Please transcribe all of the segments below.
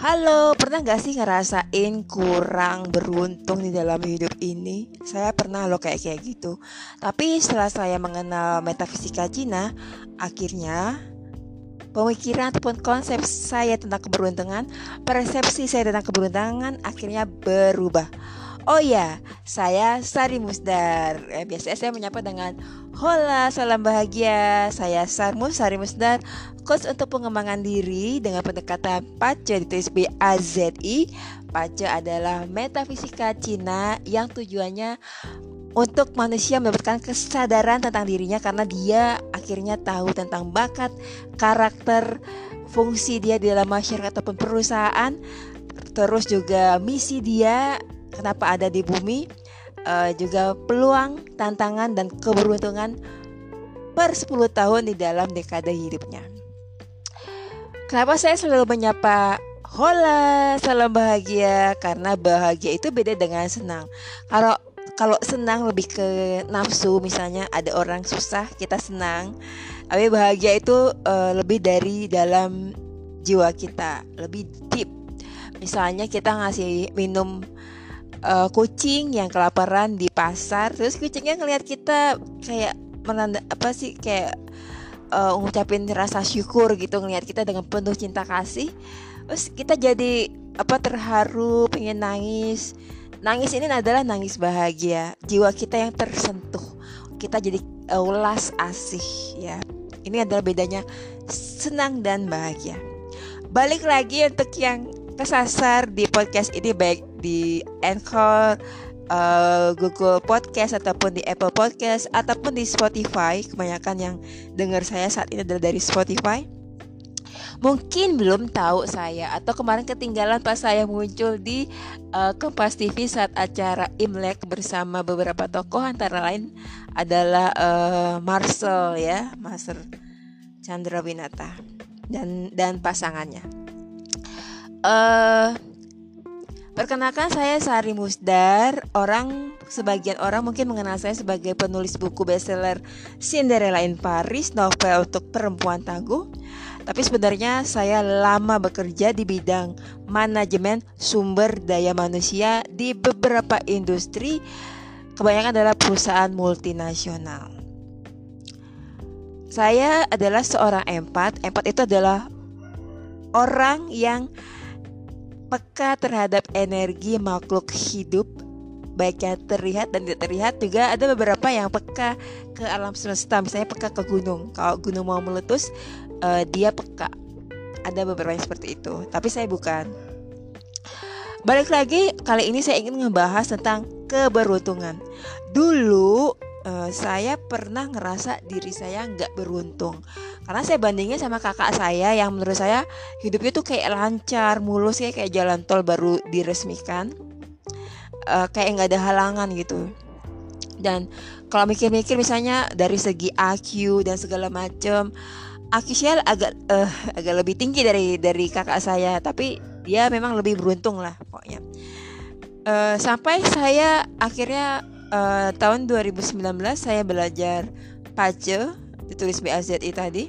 Halo, pernah gak sih ngerasain kurang beruntung di dalam hidup ini? Saya pernah loh kayak kayak gitu. Tapi setelah saya mengenal metafisika Cina, akhirnya pemikiran ataupun konsep saya tentang keberuntungan, persepsi saya tentang keberuntungan akhirnya berubah. Oh ya, saya Sari Musdar. Eh, biasanya saya menyapa dengan Hola, salam bahagia. Saya Sarmus Sari Musdar, coach untuk pengembangan diri dengan pendekatan PACE ditulis B A Z I. PACE adalah metafisika Cina yang tujuannya untuk manusia mendapatkan kesadaran tentang dirinya karena dia akhirnya tahu tentang bakat, karakter, fungsi dia di dalam masyarakat ataupun perusahaan, terus juga misi dia kenapa ada di bumi, uh, juga peluang, tantangan dan keberuntungan per 10 tahun di dalam dekade hidupnya. Kenapa saya selalu menyapa Hola, salam bahagia karena bahagia itu beda dengan senang. Kalau kalau senang lebih ke nafsu misalnya ada orang susah kita senang. Tapi bahagia itu uh, lebih dari dalam jiwa kita, lebih deep. Misalnya kita ngasih minum uh, kucing yang kelaparan di pasar terus kucingnya ngelihat kita kayak menanda apa sih kayak uh, ngucapin rasa syukur gitu ngelihat kita dengan penuh cinta kasih. Terus kita jadi apa terharu pengen nangis. Nangis ini adalah nangis bahagia. Jiwa kita yang tersentuh. Kita jadi uh, ulas asih ya. Ini adalah bedanya senang dan bahagia. Balik lagi untuk yang kesasar di podcast ini baik di Anchor, uh, Google Podcast ataupun di Apple Podcast ataupun di Spotify. Kebanyakan yang dengar saya saat ini adalah dari Spotify. Mungkin belum tahu saya atau kemarin ketinggalan pas saya muncul di uh, Kompas TV saat acara Imlek bersama beberapa tokoh antara lain adalah uh, Marcel ya, Master Chandra Winata dan dan pasangannya. Uh, perkenalkan saya Sari Musdar. Orang sebagian orang mungkin mengenal saya sebagai penulis buku bestseller Cinderella in Paris, novel untuk perempuan tangguh. Tapi sebenarnya saya lama bekerja di bidang manajemen sumber daya manusia di beberapa industri, kebanyakan adalah perusahaan multinasional. Saya adalah seorang empat. Empat itu adalah orang yang peka terhadap energi makhluk hidup. Baik yang terlihat dan tidak terlihat juga ada beberapa yang peka ke alam semesta. Misalnya peka ke gunung. Kalau gunung mau meletus uh, dia peka. Ada beberapa yang seperti itu. Tapi saya bukan. Balik lagi kali ini saya ingin ngebahas tentang keberuntungan. Dulu uh, saya pernah ngerasa diri saya nggak beruntung. Karena saya bandingnya sama kakak saya yang menurut saya hidupnya tuh kayak lancar mulus ya kayak jalan tol baru diresmikan. Uh, kayak nggak ada halangan gitu. Dan kalau mikir-mikir misalnya dari segi AQ dan segala macam AQ saya agak uh, agak lebih tinggi dari dari kakak saya. Tapi dia memang lebih beruntung lah pokoknya. Uh, sampai saya akhirnya uh, tahun 2019 saya belajar pace ditulis BAZI tadi.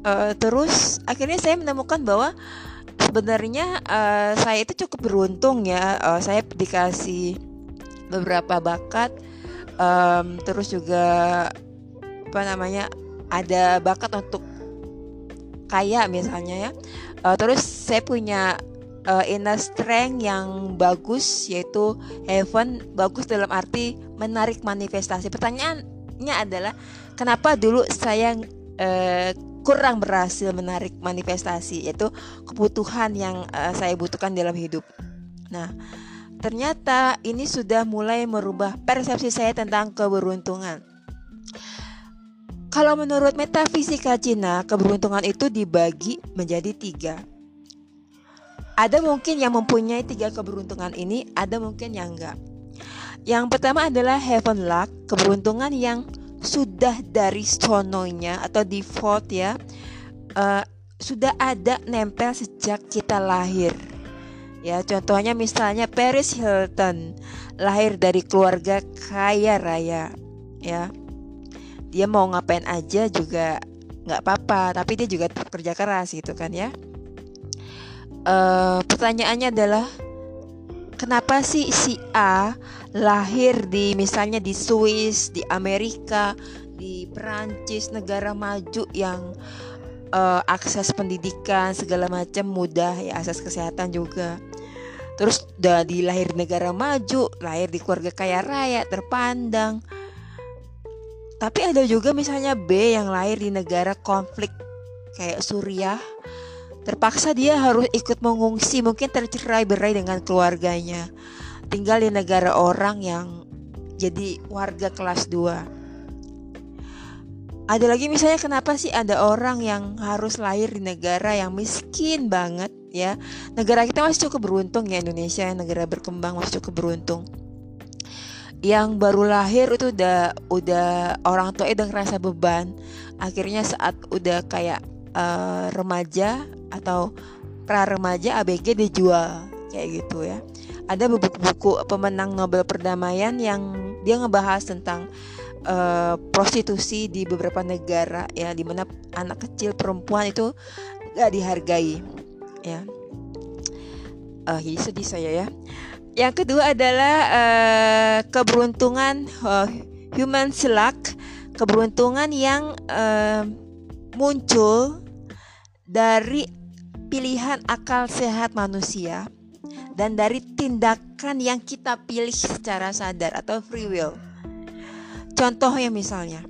Uh, terus akhirnya saya menemukan bahwa sebenarnya uh, saya itu cukup beruntung ya. Uh, saya dikasih beberapa bakat um, terus juga apa namanya ada bakat untuk kaya misalnya ya. Uh, terus saya punya uh, inner strength yang bagus yaitu heaven bagus dalam arti menarik manifestasi pertanyaannya adalah kenapa dulu saya uh, kurang berhasil menarik manifestasi yaitu kebutuhan yang uh, saya butuhkan dalam hidup. Nah, ternyata ini sudah mulai merubah persepsi saya tentang keberuntungan. Kalau menurut metafisika Cina, keberuntungan itu dibagi menjadi tiga. Ada mungkin yang mempunyai tiga keberuntungan ini, ada mungkin yang enggak. Yang pertama adalah heaven luck, keberuntungan yang sudah dari sononya atau default ya uh, sudah ada nempel sejak kita lahir. Ya contohnya misalnya Paris Hilton lahir dari keluarga kaya raya ya. Dia mau ngapain aja juga nggak apa-apa tapi dia juga kerja keras gitu kan ya uh, pertanyaannya adalah kenapa sih si A lahir di misalnya di Swiss, di Amerika, di Perancis, negara maju yang uh, akses pendidikan segala macam mudah ya akses kesehatan juga. Terus udah di lahir di negara maju, lahir di keluarga kaya raya, terpandang. Tapi ada juga misalnya B yang lahir di negara konflik kayak Suriah Terpaksa dia harus ikut mengungsi, mungkin tercerai berai dengan keluarganya. Tinggal di negara orang yang jadi warga kelas 2. Ada lagi misalnya kenapa sih ada orang yang harus lahir di negara yang miskin banget ya. Negara kita masih cukup beruntung ya Indonesia, negara berkembang masih cukup beruntung yang baru lahir itu udah udah orang tua udah ngerasa beban akhirnya saat udah kayak uh, remaja atau pra remaja ABG dijual kayak gitu ya. Ada buku-buku pemenang Nobel perdamaian yang dia ngebahas tentang uh, prostitusi di beberapa negara ya di mana anak kecil perempuan itu gak dihargai ya. Uh, jadi sedih saya ya. Yang kedua adalah uh, keberuntungan uh, human luck, keberuntungan yang uh, muncul dari pilihan akal sehat manusia dan dari tindakan yang kita pilih secara sadar atau free will. Contohnya misalnya,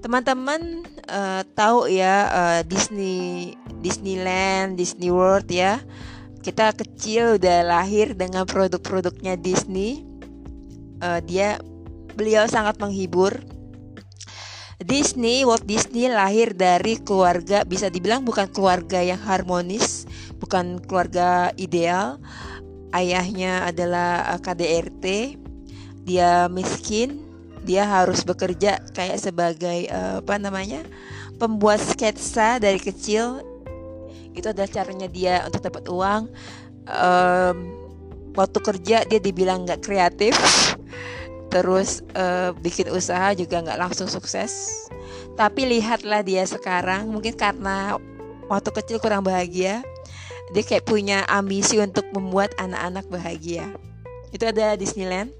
teman-teman uh, tahu ya uh, Disney Disneyland, Disney World ya. Kita kecil udah lahir dengan produk-produknya Disney. Uh, dia beliau sangat menghibur Disney, Walt Disney lahir dari keluarga bisa dibilang bukan keluarga yang harmonis, bukan keluarga ideal. Ayahnya adalah eh, KDRT. Dia miskin, dia harus bekerja kayak sebagai uh, apa namanya? pembuat sketsa dari kecil. Itu adalah caranya dia untuk dapat uang. Um, waktu kerja dia dibilang nggak kreatif terus uh, bikin usaha juga nggak langsung sukses. Tapi lihatlah dia sekarang mungkin karena waktu kecil kurang bahagia dia kayak punya ambisi untuk membuat anak-anak bahagia. Itu ada Disneyland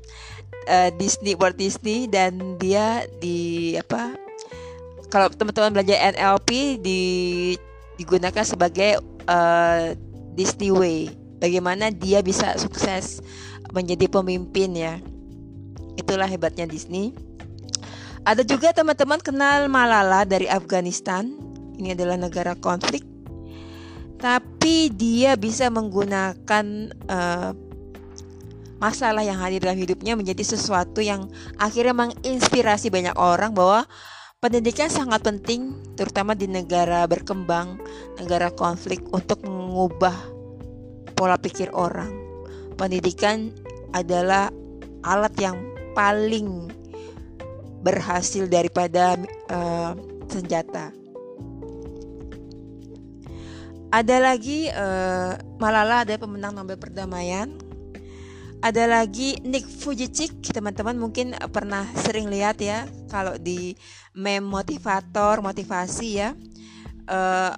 uh, Disney Walt Disney dan dia di apa kalau teman-teman belajar NLP di digunakan sebagai uh, Disney Way. Bagaimana dia bisa sukses menjadi pemimpin ya Itulah hebatnya Disney. Ada juga teman-teman kenal Malala dari Afghanistan. Ini adalah negara konflik. Tapi dia bisa menggunakan uh, masalah yang hadir dalam hidupnya menjadi sesuatu yang akhirnya menginspirasi banyak orang bahwa pendidikan sangat penting terutama di negara berkembang, negara konflik untuk mengubah pola pikir orang. Pendidikan adalah alat yang paling berhasil daripada uh, senjata. Ada lagi uh, Malala ada pemenang Nobel perdamaian. Ada lagi Nick Fujicik, teman-teman mungkin pernah sering lihat ya kalau di meme motivator, motivasi ya. Uh,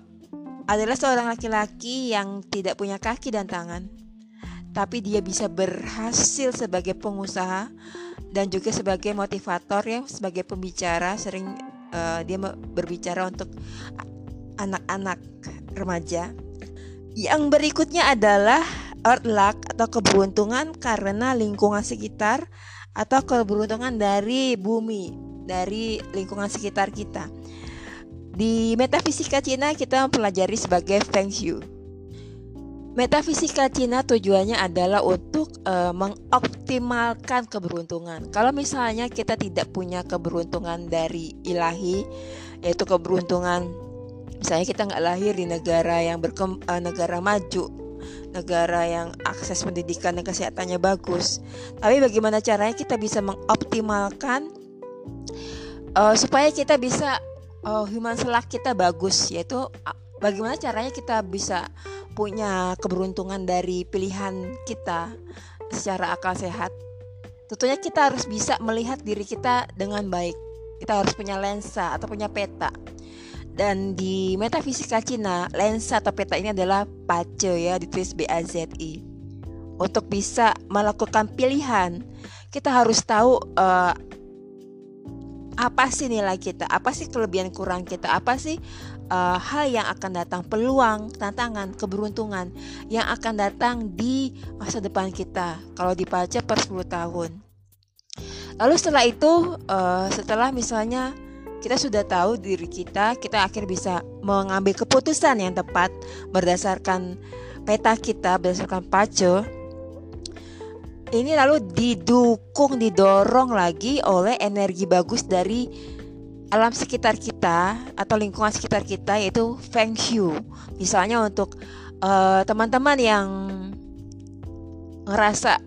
adalah seorang laki-laki yang tidak punya kaki dan tangan, tapi dia bisa berhasil sebagai pengusaha dan juga sebagai motivator ya sebagai pembicara sering uh, dia berbicara untuk anak-anak remaja. Yang berikutnya adalah earth luck atau keberuntungan karena lingkungan sekitar atau keberuntungan dari bumi dari lingkungan sekitar kita. Di metafisika Cina kita mempelajari sebagai Feng Shui Metafisika Cina tujuannya adalah untuk uh, mengoptimalkan keberuntungan. Kalau misalnya kita tidak punya keberuntungan dari ilahi, yaitu keberuntungan, misalnya kita nggak lahir di negara yang berkem uh, negara maju, negara yang akses pendidikan dan kesehatannya bagus. Tapi bagaimana caranya kita bisa mengoptimalkan uh, supaya kita bisa uh, human selak kita bagus, yaitu bagaimana caranya kita bisa punya keberuntungan dari pilihan kita secara akal sehat, tentunya kita harus bisa melihat diri kita dengan baik. Kita harus punya lensa atau punya peta. dan di metafisika Cina lensa atau peta ini adalah pace ya ditulis B A Z I untuk bisa melakukan pilihan kita harus tahu uh, apa sih nilai kita apa sih kelebihan kurang kita apa sih uh, hal yang akan datang, peluang, tantangan, keberuntungan yang akan datang di masa depan kita kalau dibaca per 10 tahun. Lalu setelah itu, uh, setelah misalnya kita sudah tahu diri kita, kita akhir bisa mengambil keputusan yang tepat berdasarkan peta kita, berdasarkan pace. Ini lalu didukung, didorong lagi oleh energi bagus dari alam sekitar kita atau lingkungan sekitar kita yaitu feng shui. Misalnya untuk eh, teman-teman yang ngerasa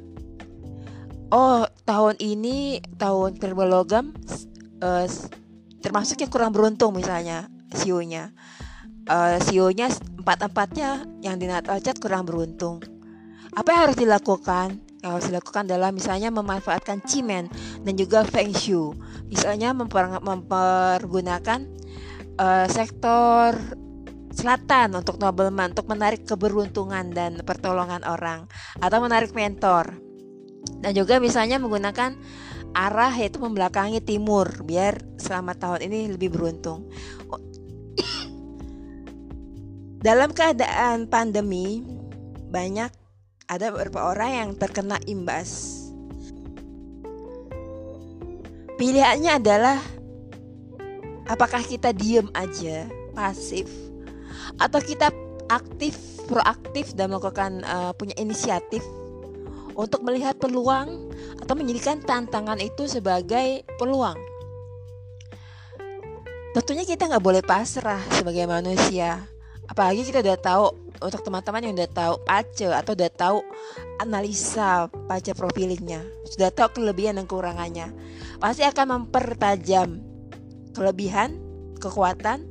oh tahun ini tahun logam uh, termasuk yang kurang beruntung misalnya sionya. Uh, sionya empat empatnya yang di Natal Chat kurang beruntung. Apa yang harus dilakukan yang harus dilakukan adalah misalnya memanfaatkan cimen dan juga feng shui. Misalnya memper, mempergunakan uh, sektor selatan untuk nobleman untuk menarik keberuntungan dan pertolongan orang atau menarik mentor. Dan juga misalnya menggunakan arah yaitu membelakangi timur biar selama tahun ini lebih beruntung. Dalam keadaan pandemi banyak ada beberapa orang yang terkena imbas Pilihannya adalah apakah kita diem aja, pasif, atau kita aktif, proaktif dan melakukan uh, punya inisiatif untuk melihat peluang atau menjadikan tantangan itu sebagai peluang. Tentunya kita nggak boleh pasrah sebagai manusia. Apalagi kita udah tahu untuk teman-teman yang udah tahu pace atau udah tahu analisa pace profilingnya, sudah tahu kelebihan dan kekurangannya pasti akan mempertajam kelebihan, kekuatan,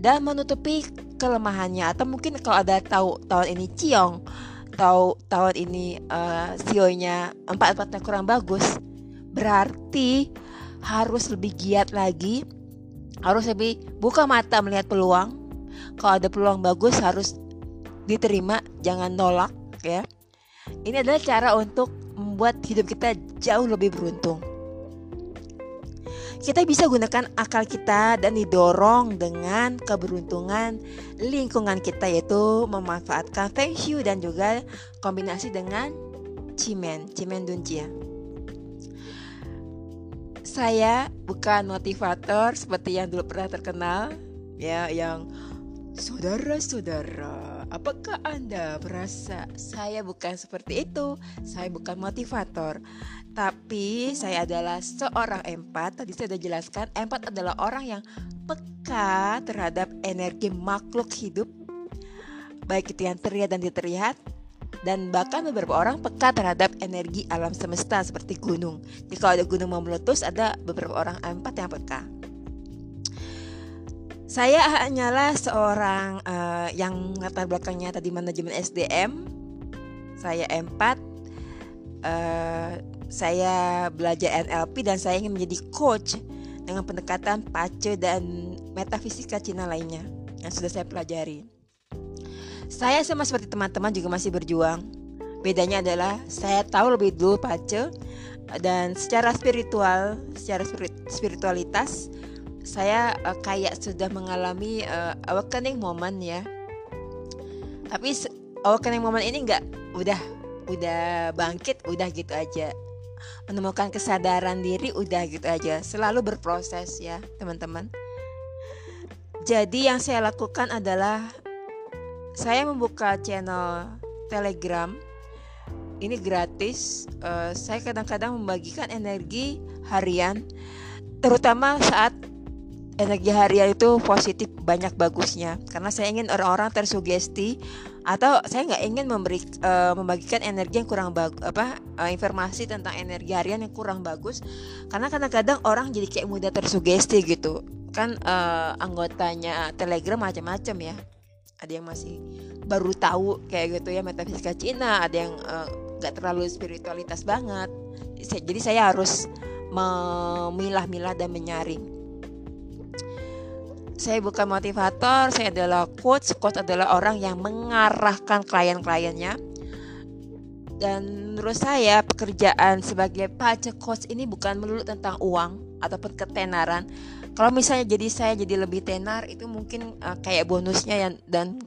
dan menutupi kelemahannya. Atau mungkin kalau ada tahu tahun ini ciong, tahu tahun ini uh, sionya empat empatnya kurang bagus, berarti harus lebih giat lagi, harus lebih buka mata melihat peluang. Kalau ada peluang bagus harus diterima, jangan nolak ya. Ini adalah cara untuk membuat hidup kita jauh lebih beruntung kita bisa gunakan akal kita dan didorong dengan keberuntungan lingkungan kita yaitu memanfaatkan feng shui dan juga kombinasi dengan cimen, cimen duncia. Saya bukan motivator seperti yang dulu pernah terkenal ya yang saudara-saudara Apakah Anda merasa saya bukan seperti itu? Saya bukan motivator. Tapi saya adalah seorang empat. Tadi saya sudah jelaskan, empat adalah orang yang peka terhadap energi makhluk hidup. Baik itu yang terlihat dan tidak terlihat, dan bahkan beberapa orang peka terhadap energi alam semesta seperti gunung. Jadi kalau ada gunung mau meletus, ada beberapa orang empat yang peka. Saya hanyalah seorang uh, yang latar belakangnya tadi manajemen SDM. Saya empat. Uh, saya belajar NLP dan saya ingin menjadi coach dengan pendekatan pace dan metafisika Cina lainnya yang sudah saya pelajari. Saya sama seperti teman-teman juga masih berjuang. Bedanya adalah saya tahu lebih dulu pace dan secara spiritual, secara spiritualitas saya uh, kayak sudah mengalami uh, awakening moment ya. Tapi awakening moment ini nggak udah udah bangkit udah gitu aja. Menemukan kesadaran diri udah gitu aja. Selalu berproses ya teman-teman. Jadi yang saya lakukan adalah saya membuka channel telegram. Ini gratis. Uh, saya kadang-kadang membagikan energi harian terutama saat energi harian itu positif banyak bagusnya. Karena saya ingin orang-orang tersugesti atau saya nggak ingin memberi uh, membagikan energi yang kurang bagus apa uh, informasi tentang energi harian yang kurang bagus. Karena kadang-kadang orang jadi kayak mudah tersugesti gitu. Kan uh, anggotanya telegram macam-macam ya. Ada yang masih baru tahu kayak gitu ya metafisika Cina. Ada yang nggak uh, terlalu spiritualitas banget. Jadi saya harus memilah-milah dan menyaring saya bukan motivator, saya adalah coach. Coach adalah orang yang mengarahkan klien-kliennya. Dan menurut saya pekerjaan sebagai pace coach ini bukan melulu tentang uang ataupun ketenaran. Kalau misalnya jadi saya jadi lebih tenar itu mungkin uh, kayak bonusnya yang dan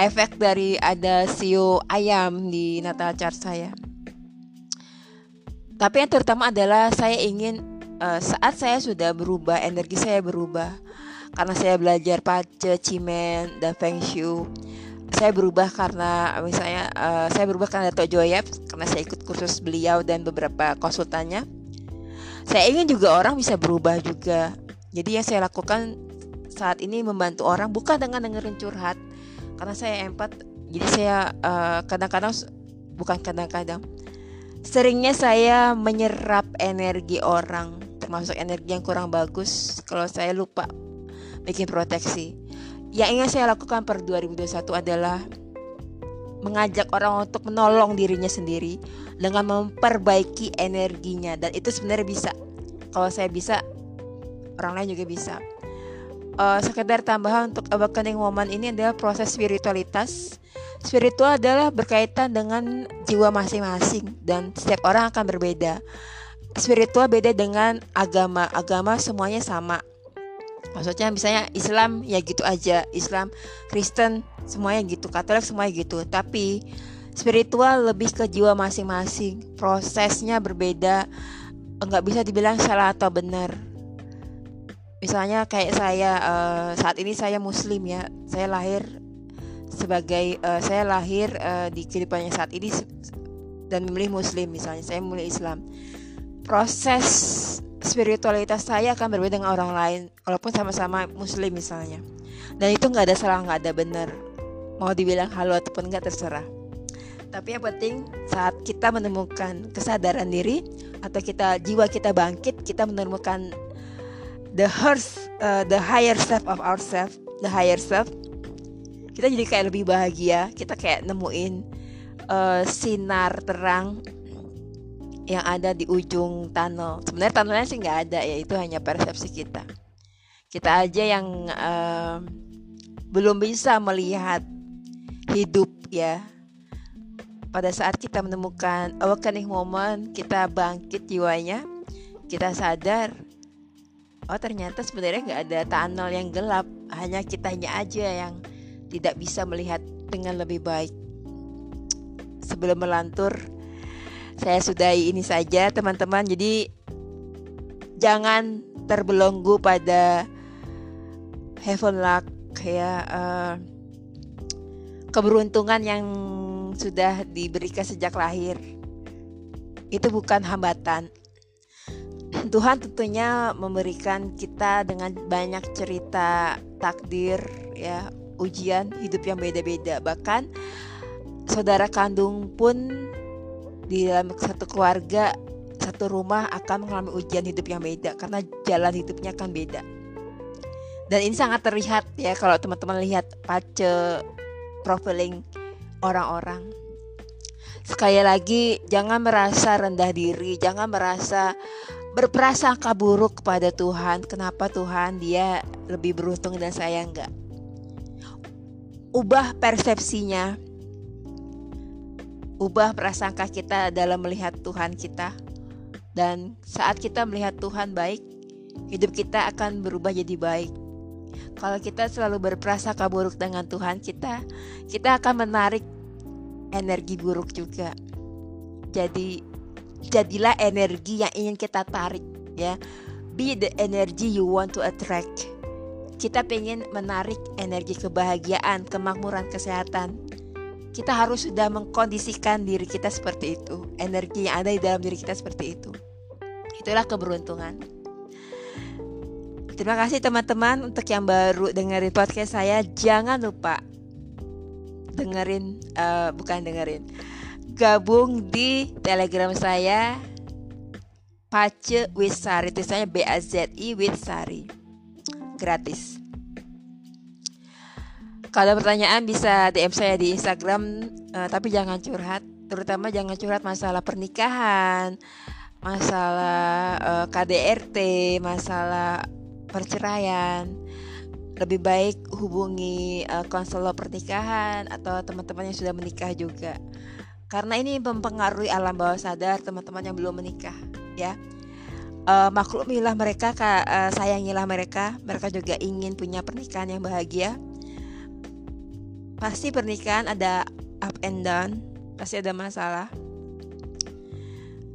efek dari ada sio ayam di natal chart saya. Tapi yang terutama adalah saya ingin uh, saat saya sudah berubah, energi saya berubah karena saya belajar pace, cimen, dan feng shui. Saya berubah karena misalnya uh, saya berubah karena Dato Joyep karena saya ikut kursus beliau dan beberapa konsultannya. Saya ingin juga orang bisa berubah juga. Jadi yang saya lakukan saat ini membantu orang bukan dengan dengerin curhat karena saya empat. Jadi saya uh, kadang-kadang bukan kadang-kadang seringnya saya menyerap energi orang termasuk energi yang kurang bagus kalau saya lupa bikin proteksi. Yang ingin saya lakukan per 2021 adalah mengajak orang untuk menolong dirinya sendiri dengan memperbaiki energinya dan itu sebenarnya bisa. Kalau saya bisa, orang lain juga bisa. Uh, sekedar tambahan untuk awakening woman ini adalah proses spiritualitas. Spiritual adalah berkaitan dengan jiwa masing-masing dan setiap orang akan berbeda. Spiritual beda dengan agama. Agama semuanya sama maksudnya misalnya Islam ya gitu aja. Islam Kristen semuanya gitu. Katolik semuanya gitu. Tapi spiritual lebih ke jiwa masing-masing. Prosesnya berbeda. Nggak bisa dibilang salah atau benar. Misalnya kayak saya uh, saat ini saya muslim ya. Saya lahir sebagai uh, saya lahir uh, di kehidupannya saat ini dan memilih muslim misalnya. Saya memilih Islam proses spiritualitas saya akan berbeda dengan orang lain walaupun sama-sama muslim misalnya. Dan itu nggak ada salah nggak ada benar. Mau dibilang halo ataupun nggak terserah. Tapi yang penting saat kita menemukan kesadaran diri atau kita jiwa kita bangkit kita menemukan the hearth, uh, the higher self of ourselves the higher self kita jadi kayak lebih bahagia. Kita kayak nemuin uh, sinar terang yang ada di ujung tunnel. Sebenarnya tunnelnya sih nggak ada ya, itu hanya persepsi kita. Kita aja yang uh, belum bisa melihat hidup ya. Pada saat kita menemukan awakening moment, kita bangkit jiwanya, kita sadar, oh ternyata sebenarnya nggak ada tunnel yang gelap, hanya kitanya aja yang tidak bisa melihat dengan lebih baik. Sebelum melantur, saya sudahi ini saja teman-teman. Jadi jangan terbelenggu pada heaven luck ya uh, keberuntungan yang sudah diberikan sejak lahir. Itu bukan hambatan. Tuhan tentunya memberikan kita dengan banyak cerita takdir ya ujian hidup yang beda-beda. Bahkan saudara kandung pun di dalam satu keluarga satu rumah akan mengalami ujian hidup yang beda karena jalan hidupnya akan beda. Dan ini sangat terlihat ya kalau teman-teman lihat pace profiling orang-orang. Sekali lagi jangan merasa rendah diri jangan merasa berprasangka buruk kepada Tuhan. Kenapa Tuhan dia lebih beruntung dan saya enggak? Ubah persepsinya ubah prasangka kita dalam melihat Tuhan kita. Dan saat kita melihat Tuhan baik, hidup kita akan berubah jadi baik. Kalau kita selalu berprasangka buruk dengan Tuhan kita, kita akan menarik energi buruk juga. Jadi jadilah energi yang ingin kita tarik ya. Be the energy you want to attract. Kita pengen menarik energi kebahagiaan, kemakmuran, kesehatan kita harus sudah mengkondisikan diri kita seperti itu. Energi yang ada di dalam diri kita seperti itu. Itulah keberuntungan. Terima kasih teman-teman untuk yang baru dengerin podcast saya. Jangan lupa dengerin uh, bukan dengerin gabung di telegram saya. Pace Wisari. Itu saya B A Z I Wisari. Gratis kalau pertanyaan bisa DM saya di Instagram, uh, tapi jangan curhat. Terutama jangan curhat masalah pernikahan, masalah uh, eh, KDRT, masalah perceraian. lebih baik hubungi uh, konselor pernikahan atau teman-teman yang sudah menikah juga. Karena ini mempengaruhi alam bawah sadar teman-teman yang belum menikah ya. Uh, maklumilah mereka uh, sayangilah mereka. Mereka juga ingin punya pernikahan yang bahagia pasti pernikahan ada up and down pasti ada masalah.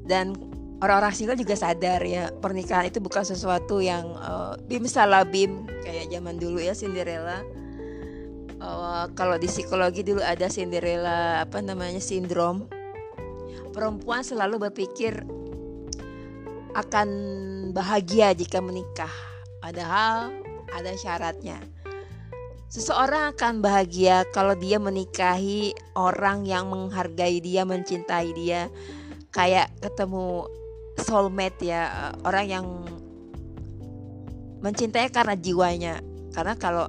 Dan orang-orang single juga sadar ya pernikahan itu bukan sesuatu yang uh, bim salah bim kayak zaman dulu ya Cinderella. Uh, kalau di psikologi dulu ada Cinderella apa namanya sindrom. Perempuan selalu berpikir akan bahagia jika menikah. Padahal ada syaratnya Seseorang akan bahagia kalau dia menikahi orang yang menghargai dia, mencintai dia, kayak ketemu soulmate ya eh, orang yang mencintai karena jiwanya. Karena kalau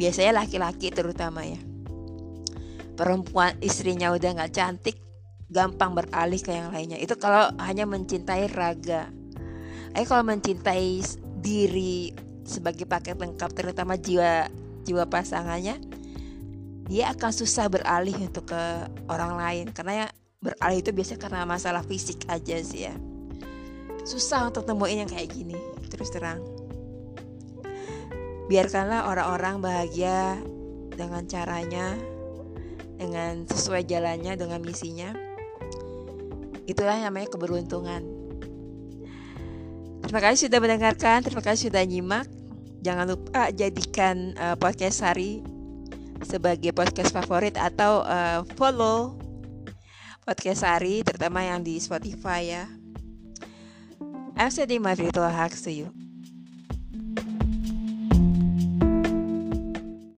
biasanya laki-laki terutama ya. Perempuan istrinya udah nggak cantik gampang beralih ke yang lainnya. Itu kalau hanya mencintai raga. Eh kalau mencintai diri sebagai paket lengkap terutama jiwa jiwa pasangannya dia akan susah beralih untuk ke orang lain. Karena ya beralih itu biasanya karena masalah fisik aja sih ya. Susah untuk temuin yang kayak gini terus terang. Biarkanlah orang-orang bahagia dengan caranya dengan sesuai jalannya dengan misinya. Itulah yang namanya keberuntungan. Terima kasih sudah mendengarkan terima kasih sudah nyimak jangan lupa jadikan uh, podcast Sari sebagai podcast favorit atau uh, follow podcast Sari terutama yang di Spotify ya I'm sending my virtual hugs to you.